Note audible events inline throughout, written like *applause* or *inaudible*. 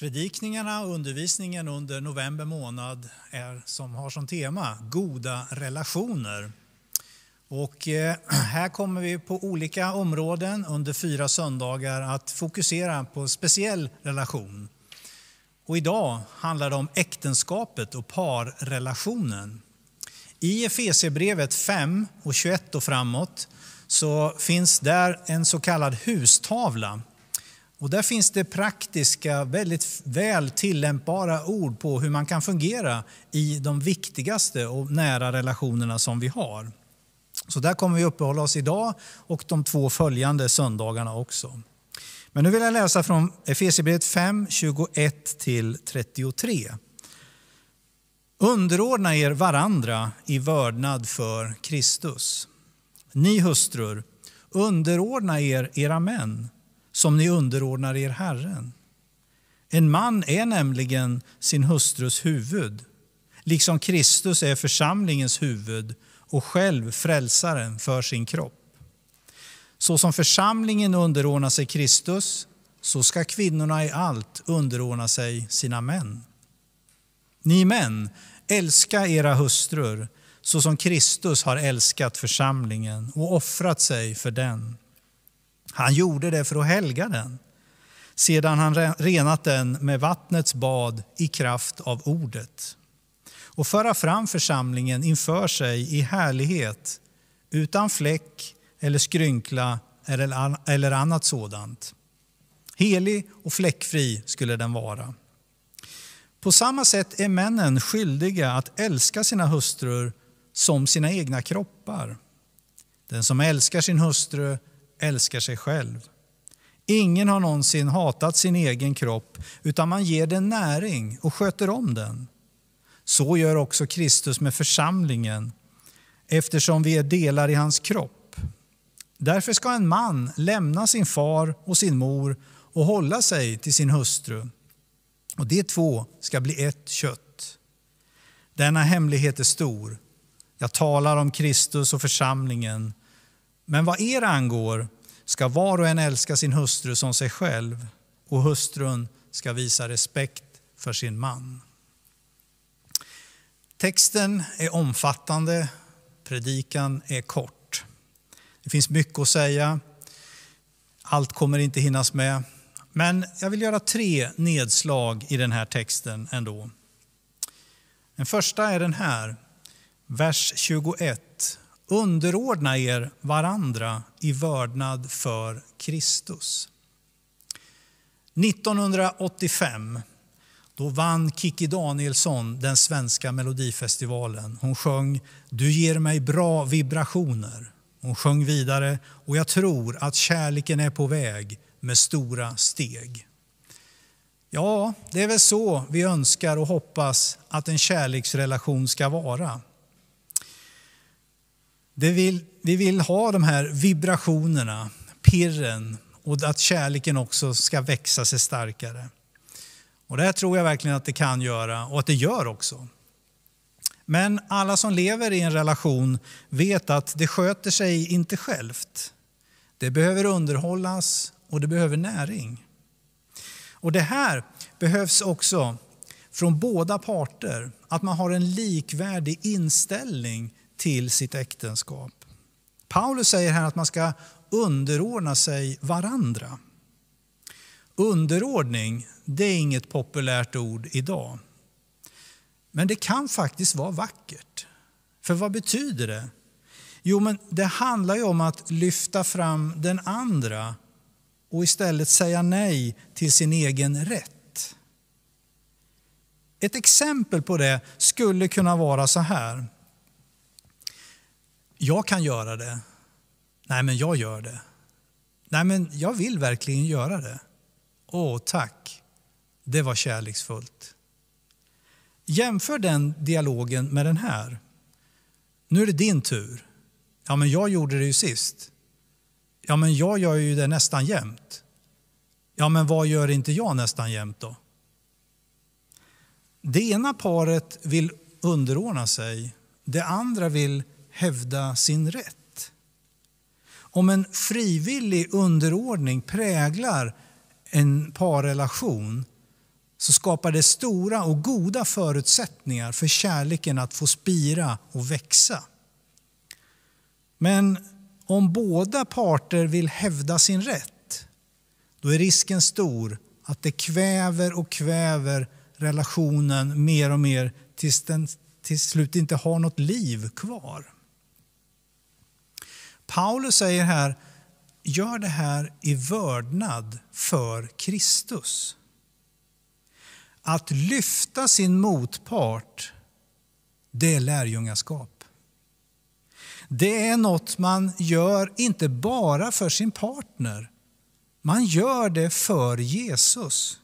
Predikningarna och undervisningen under november månad är, som har som tema goda relationer. Och eh, här kommer vi på olika områden under fyra söndagar att fokusera på en speciell relation. Och idag handlar det om äktenskapet och parrelationen. I Efesierbrevet 5 och 21 och framåt så finns där en så kallad hustavla och där finns det praktiska, väldigt väl tillämpbara ord på hur man kan fungera i de viktigaste och nära relationerna som vi har. Så där kommer vi uppehålla oss idag och de två följande söndagarna också. Men nu vill jag läsa från Efesierbrevet 5, 21-33. Underordna er varandra i vördnad för Kristus. Ni hustrur, underordna er era män som ni underordnar er Herren. En man är nämligen sin hustrus huvud, liksom Kristus är församlingens huvud och själv frälsaren för sin kropp. Så som församlingen underordnar sig Kristus, så ska kvinnorna i allt underordna sig sina män. Ni män, älska era hustrur så som Kristus har älskat församlingen och offrat sig för den. Han gjorde det för att helga den, sedan han renat den med vattnets bad i kraft av ordet och föra fram församlingen inför sig i härlighet utan fläck eller skrynkla eller annat sådant. Helig och fläckfri skulle den vara. På samma sätt är männen skyldiga att älska sina hustrur som sina egna kroppar. Den som älskar sin hustru älskar sig själv. Ingen har någonsin hatat sin egen kropp, utan man ger den näring och sköter om den. Så gör också Kristus med församlingen, eftersom vi är delar i hans kropp. Därför ska en man lämna sin far och sin mor och hålla sig till sin hustru. Och de två ska bli ett kött. Denna hemlighet är stor. Jag talar om Kristus och församlingen. Men vad er angår ska var och en älska sin hustru som sig själv och hustrun ska visa respekt för sin man. Texten är omfattande, predikan är kort. Det finns mycket att säga, allt kommer inte hinnas med. Men jag vill göra tre nedslag i den här texten ändå. Den första är den här, vers 21. Underordna er varandra i vördnad för Kristus. 1985 då vann Kikki Danielsson den svenska melodifestivalen. Hon sjöng Du ger mig bra vibrationer. Hon sjöng vidare och jag tror att kärleken är på väg med stora steg. Ja, det är väl så vi önskar och hoppas att en kärleksrelation ska vara. Vill, vi vill ha de här vibrationerna, pirren och att kärleken också ska växa sig starkare. Och det här tror jag verkligen att det kan göra och att det gör också. Men alla som lever i en relation vet att det sköter sig inte självt. Det behöver underhållas och det behöver näring. Och det här behövs också från båda parter, att man har en likvärdig inställning till sitt äktenskap. Paulus säger här att man ska underordna sig varandra. Underordning, det är inget populärt ord idag. Men det kan faktiskt vara vackert. För vad betyder det? Jo, men det handlar ju om att lyfta fram den andra och istället säga nej till sin egen rätt. Ett exempel på det skulle kunna vara så här. Jag kan göra det. Nej, men jag gör det. Nej, men jag vill verkligen göra det. Åh, tack. Det var kärleksfullt. Jämför den dialogen med den här. Nu är det din tur. Ja, men jag gjorde det ju sist. Ja, men jag gör ju det nästan jämt. Ja, men vad gör inte jag nästan jämt då? Det ena paret vill underordna sig, det andra vill hävda sin rätt. Om en frivillig underordning präglar en parrelation så skapar det stora och goda förutsättningar för kärleken att få spira och växa. Men om båda parter vill hävda sin rätt, då är risken stor att det kväver och kväver relationen mer och mer tills den till slut inte har något liv kvar. Paulus säger här, gör det här i vördnad för Kristus. Att lyfta sin motpart, det är lärjungaskap. Det är något man gör inte bara för sin partner, man gör det för Jesus.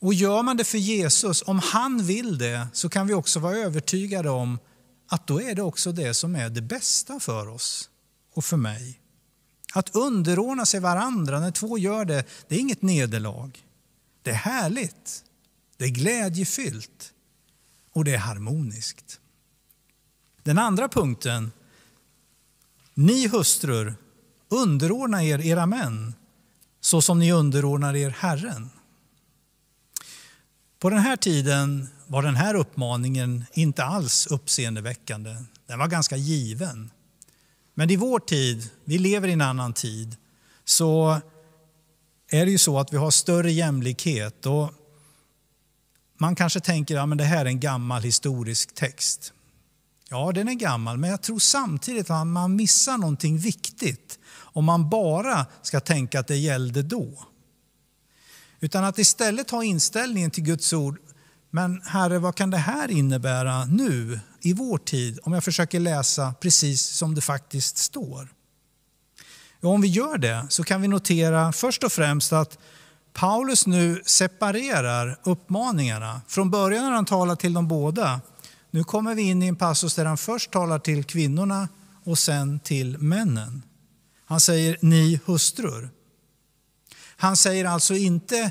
Och gör man det för Jesus, om han vill det, så kan vi också vara övertygade om att då är det också det som är det bästa för oss och för mig. Att underordna sig varandra när två gör det, det är inget nederlag. Det är härligt, det är glädjefyllt och det är harmoniskt. Den andra punkten. Ni hustrur, underordna er era män så som ni underordnar er Herren. På den här tiden var den här uppmaningen inte alls uppseendeväckande. Den var ganska given. Men i vår tid, vi lever i en annan tid, så är det ju så att vi har större jämlikhet. Och man kanske tänker att ja, det här är en gammal historisk text. Ja, den är gammal, men jag tror samtidigt att man missar någonting viktigt om man bara ska tänka att det gällde då. Utan att istället ha inställningen till Guds ord, men Herre, vad kan det här innebära nu i vår tid om jag försöker läsa precis som det faktiskt står? Och om vi gör det så kan vi notera först och främst att Paulus nu separerar uppmaningarna. Från början när han talar till de båda, nu kommer vi in i en passus där han först talar till kvinnorna och sen till männen. Han säger ni hustrur. Han säger alltså inte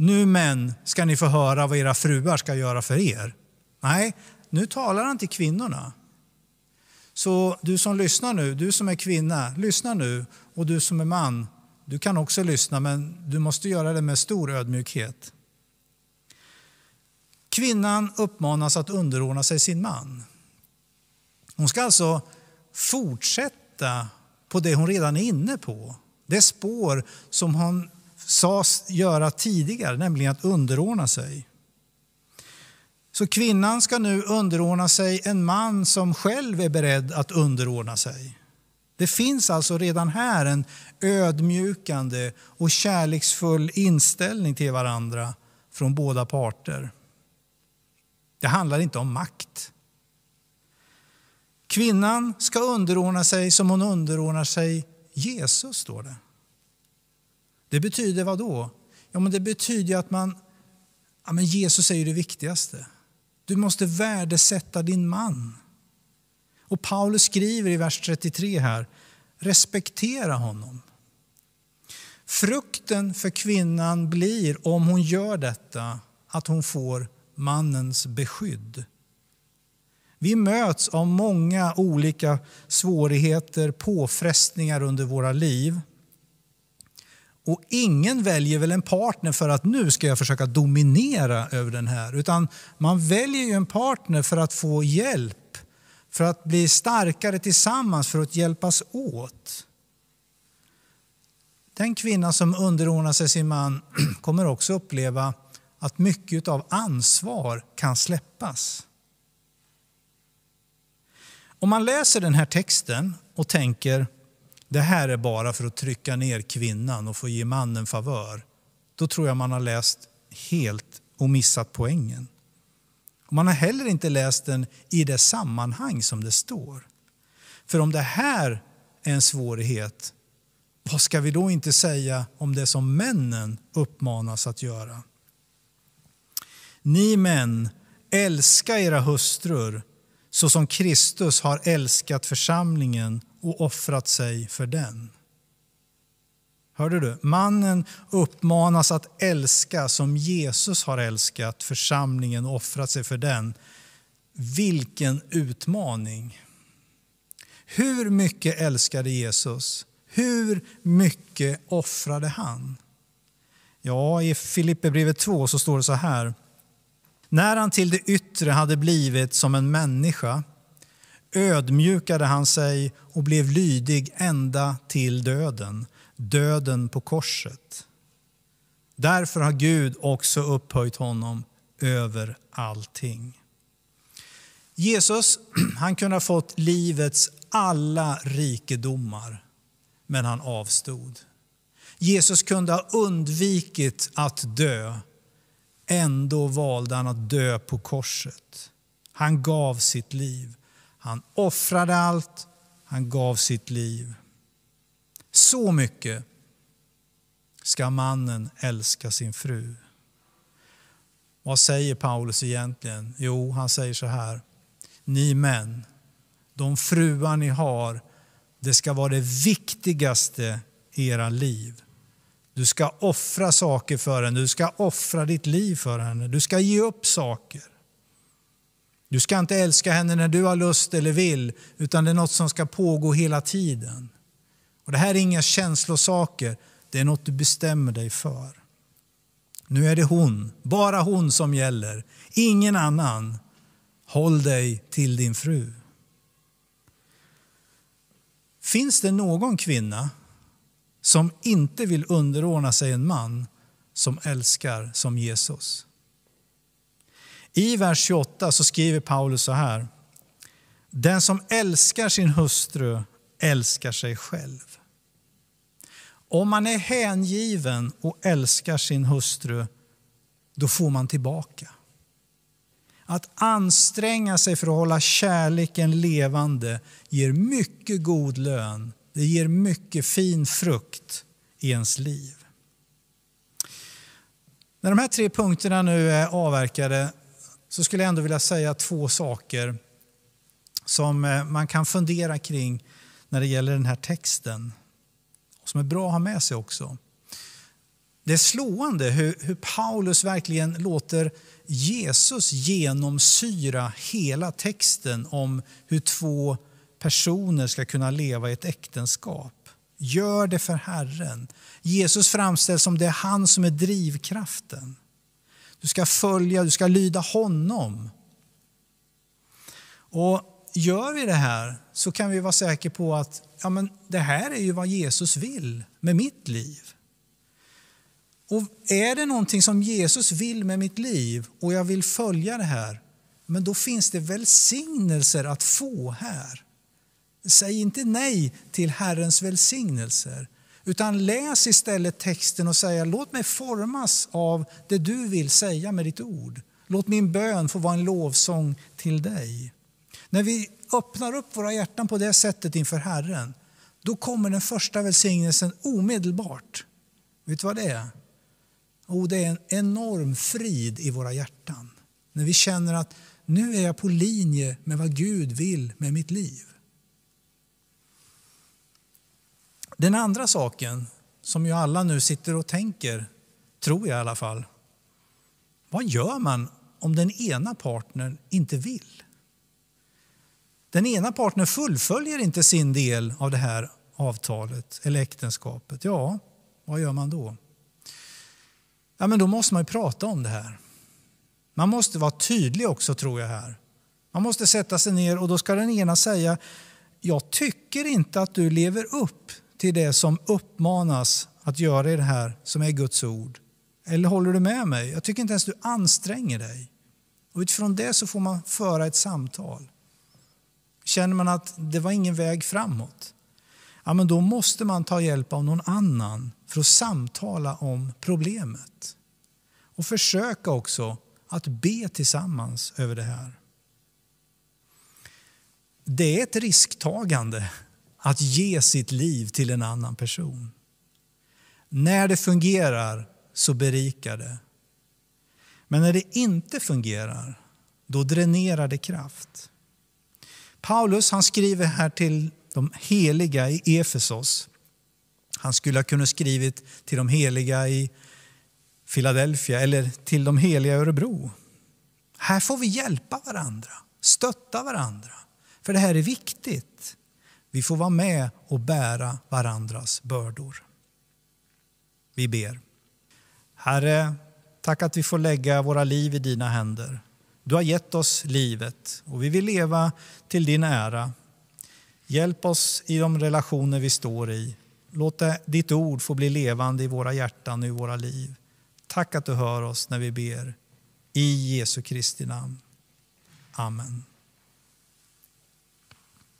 nu män ska ni få höra vad era fruar ska göra för er. Nej, nu talar han till kvinnorna. Så du som lyssnar nu, du som är kvinna, lyssna nu. Och du som är man, du kan också lyssna men du måste göra det med stor ödmjukhet. Kvinnan uppmanas att underordna sig sin man. Hon ska alltså fortsätta på det hon redan är inne på. Det spår som hon sades göra tidigare, nämligen att underordna sig. Så kvinnan ska nu underordna sig en man som själv är beredd att underordna sig. Det finns alltså redan här en ödmjukande och kärleksfull inställning till varandra från båda parter. Det handlar inte om makt. Kvinnan ska underordna sig som hon underordnar sig Jesus, står det. Det betyder vad då? Ja, men det betyder att man, ja, men Jesus är ju det viktigaste. Du måste värdesätta din man. Och Paulus skriver i vers 33 här, respektera honom. Frukten för kvinnan blir, om hon gör detta, att hon får mannens beskydd. Vi möts av många olika svårigheter, påfrestningar under våra liv. Och ingen väljer väl en partner för att nu ska jag försöka dominera över den här. Utan man väljer ju en partner för att få hjälp, för att bli starkare tillsammans, för att hjälpas åt. Den kvinna som underordnar sig sin man *clears throat* kommer också uppleva att mycket av ansvar kan släppas. Om man läser den här texten och tänker det här är bara för att trycka ner kvinnan och få ge mannen favör, då tror jag man har läst helt och missat poängen. Man har heller inte läst den i det sammanhang som det står. För om det här är en svårighet, vad ska vi då inte säga om det som männen uppmanas att göra? Ni män, älska era hustrur så som Kristus har älskat församlingen och offrat sig för den. Hörde du? Mannen uppmanas att älska som Jesus har älskat församlingen och offrat sig för den. Vilken utmaning! Hur mycket älskade Jesus? Hur mycket offrade han? Ja, i Filipperbrevet 2 så står det så här. När han till det yttre hade blivit som en människa ödmjukade han sig och blev lydig ända till döden, döden på korset. Därför har Gud också upphöjt honom över allting. Jesus *clears throat* han kunde ha fått livets alla rikedomar, men han avstod. Jesus kunde ha undvikit att dö. Ändå valde han att dö på korset. Han gav sitt liv. Han offrade allt. Han gav sitt liv. Så mycket ska mannen älska sin fru. Vad säger Paulus egentligen? Jo, han säger så här. Ni män, de fruar ni har, det ska vara det viktigaste i era liv. Du ska offra saker för henne, du ska offra ditt liv för henne, du ska ge upp saker. Du ska inte älska henne när du har lust eller vill, utan det är något som ska pågå hela tiden. Och Det här är inga känslosaker, det är något du bestämmer dig för. Nu är det hon, bara hon som gäller, ingen annan. Håll dig till din fru. Finns det någon kvinna som inte vill underordna sig en man som älskar som Jesus? I vers 28 så skriver Paulus så här. Den som älskar sin hustru älskar sig själv. Om man är hängiven och älskar sin hustru, då får man tillbaka. Att anstränga sig för att hålla kärleken levande ger mycket god lön. Det ger mycket fin frukt i ens liv. När de här tre punkterna nu är avverkade så skulle jag ändå vilja säga två saker som eh, man kan fundera kring när det gäller den här texten. Som är bra att ha med sig också. Det är slående hur, hur Paulus verkligen låter Jesus genomsyra hela texten om hur två personer ska kunna leva i ett äktenskap. Gör det för Herren. Jesus framställs som det är han som är drivkraften. Du ska följa, du ska lyda honom. Och Gör vi det här så kan vi vara säkra på att ja, men det här är ju vad Jesus vill med mitt liv. Och är det någonting som Jesus vill med mitt liv och jag vill följa det här, men då finns det välsignelser att få här. Säg inte nej till Herrens välsignelser, utan läs istället texten och säg låt mig formas av det du vill säga med ditt ord. Låt min bön få vara en lovsång till dig. När vi öppnar upp våra hjärtan på det sättet inför Herren, då kommer den första välsignelsen omedelbart. Vet du vad det är? Oh, det är en enorm frid i våra hjärtan. När vi känner att nu är jag på linje med vad Gud vill med mitt liv. Den andra saken som ju alla nu sitter och tänker, tror jag i alla fall. Vad gör man om den ena partnern inte vill? Den ena partnern fullföljer inte sin del av det här avtalet eller äktenskapet. Ja, vad gör man då? Ja, men då måste man prata om det här. Man måste vara tydlig också tror jag här. Man måste sätta sig ner och då ska den ena säga jag tycker inte att du lever upp till det som uppmanas att göra i det här som är Guds ord. Eller håller du med mig? Jag tycker inte ens du anstränger dig. Och utifrån det så får man föra ett samtal. Känner man att det var ingen väg framåt, ja, men då måste man ta hjälp av någon annan för att samtala om problemet. Och försöka också att be tillsammans över det här. Det är ett risktagande att ge sitt liv till en annan person. När det fungerar så berikar det. Men när det inte fungerar, då dränerar det kraft. Paulus han skriver här till de heliga i Efesos. Han skulle ha kunnat skrivit till de heliga i Philadelphia eller till de heliga i Örebro. Här får vi hjälpa varandra, stötta varandra. För det här är viktigt. Vi får vara med och bära varandras bördor. Vi ber. Herre, tack att vi får lägga våra liv i dina händer. Du har gett oss livet och vi vill leva till din ära. Hjälp oss i de relationer vi står i. Låt ditt ord få bli levande i våra hjärtan och i våra liv. Tack att du hör oss när vi ber. I Jesu Kristi namn. Amen.